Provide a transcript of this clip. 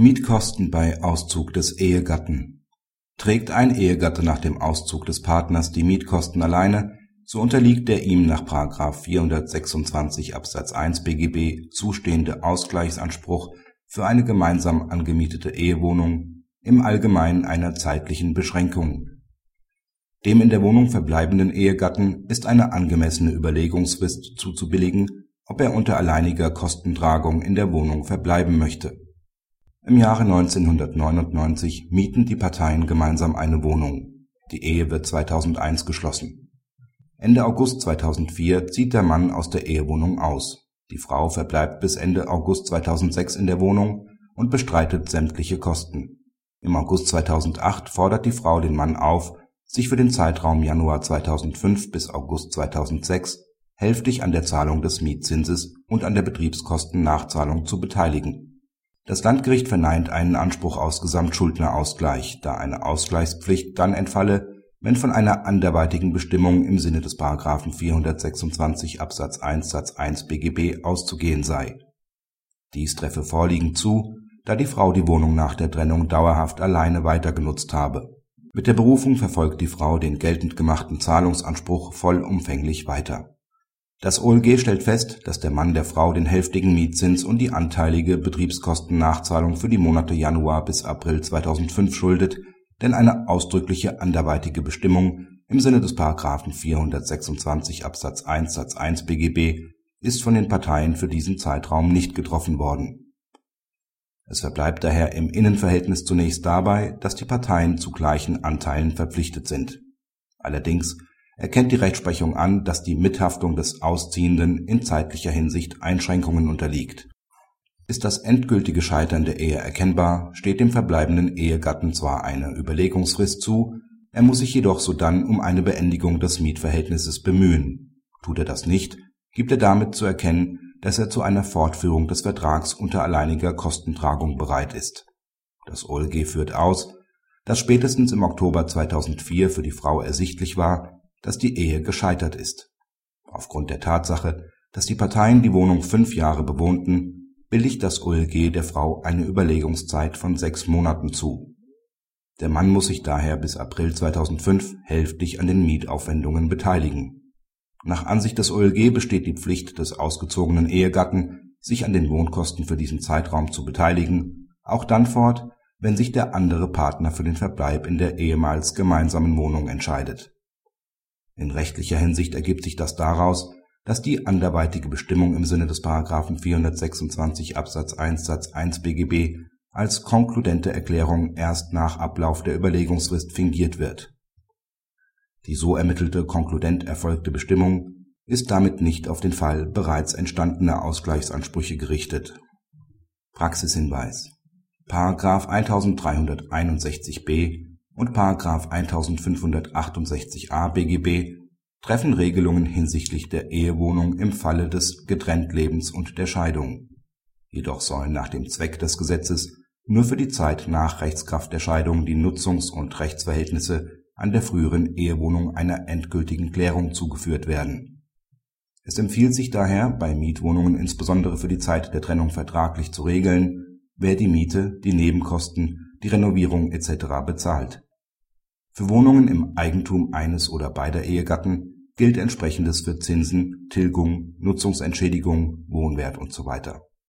Mietkosten bei Auszug des Ehegatten Trägt ein Ehegatte nach dem Auszug des Partners die Mietkosten alleine, so unterliegt der ihm nach § 426 Absatz 1 BGB zustehende Ausgleichsanspruch für eine gemeinsam angemietete Ehewohnung im Allgemeinen einer zeitlichen Beschränkung. Dem in der Wohnung verbleibenden Ehegatten ist eine angemessene Überlegungsfrist zuzubilligen, ob er unter alleiniger Kostentragung in der Wohnung verbleiben möchte. Im Jahre 1999 mieten die Parteien gemeinsam eine Wohnung. Die Ehe wird 2001 geschlossen. Ende August 2004 zieht der Mann aus der Ehewohnung aus. Die Frau verbleibt bis Ende August 2006 in der Wohnung und bestreitet sämtliche Kosten. Im August 2008 fordert die Frau den Mann auf, sich für den Zeitraum Januar 2005 bis August 2006 hälftig an der Zahlung des Mietzinses und an der Betriebskostennachzahlung zu beteiligen. Das Landgericht verneint einen Anspruch aus Gesamtschuldnerausgleich, da eine Ausgleichspflicht dann entfalle, wenn von einer anderweitigen Bestimmung im Sinne des § 426 Absatz 1 Satz 1 BGB auszugehen sei. Dies treffe vorliegend zu, da die Frau die Wohnung nach der Trennung dauerhaft alleine weitergenutzt habe mit der Berufung verfolgt die Frau den geltend gemachten Zahlungsanspruch vollumfänglich weiter. Das OLG stellt fest, dass der Mann der Frau den hälftigen Mietzins und die anteilige Betriebskostennachzahlung für die Monate Januar bis April 2005 schuldet, denn eine ausdrückliche anderweitige Bestimmung im Sinne des § 426 Absatz 1 Satz 1 BGB ist von den Parteien für diesen Zeitraum nicht getroffen worden es verbleibt daher im Innenverhältnis zunächst dabei, dass die Parteien zu gleichen Anteilen verpflichtet sind. Allerdings erkennt die Rechtsprechung an, dass die Mithaftung des Ausziehenden in zeitlicher Hinsicht Einschränkungen unterliegt. Ist das endgültige Scheitern der Ehe erkennbar, steht dem verbleibenden Ehegatten zwar eine Überlegungsfrist zu, er muss sich jedoch sodann um eine Beendigung des Mietverhältnisses bemühen. Tut er das nicht, gibt er damit zu erkennen dass er zu einer Fortführung des Vertrags unter alleiniger Kostentragung bereit ist. Das OLG führt aus, dass spätestens im Oktober 2004 für die Frau ersichtlich war, dass die Ehe gescheitert ist. Aufgrund der Tatsache, dass die Parteien die Wohnung fünf Jahre bewohnten, billigt das OLG der Frau eine Überlegungszeit von sechs Monaten zu. Der Mann muss sich daher bis April 2005 hälftig an den Mietaufwendungen beteiligen nach Ansicht des OLG besteht die Pflicht des ausgezogenen Ehegatten, sich an den Wohnkosten für diesen Zeitraum zu beteiligen, auch dann fort, wenn sich der andere Partner für den Verbleib in der ehemals gemeinsamen Wohnung entscheidet. In rechtlicher Hinsicht ergibt sich das daraus, dass die anderweitige Bestimmung im Sinne des § 426 Absatz 1 Satz 1 BGB als konkludente Erklärung erst nach Ablauf der Überlegungsfrist fingiert wird die so ermittelte konkludent erfolgte Bestimmung ist damit nicht auf den Fall bereits entstandener Ausgleichsansprüche gerichtet. Praxishinweis § 1361b und § 1568a BGB treffen Regelungen hinsichtlich der Ehewohnung im Falle des Getrenntlebens und der Scheidung. Jedoch sollen nach dem Zweck des Gesetzes nur für die Zeit nach Rechtskraft der Scheidung die Nutzungs und Rechtsverhältnisse an der früheren Ehewohnung einer endgültigen Klärung zugeführt werden. Es empfiehlt sich daher, bei Mietwohnungen insbesondere für die Zeit der Trennung vertraglich zu regeln, wer die Miete, die Nebenkosten, die Renovierung etc. bezahlt. Für Wohnungen im Eigentum eines oder beider Ehegatten gilt entsprechendes für Zinsen, Tilgung, Nutzungsentschädigung, Wohnwert usw.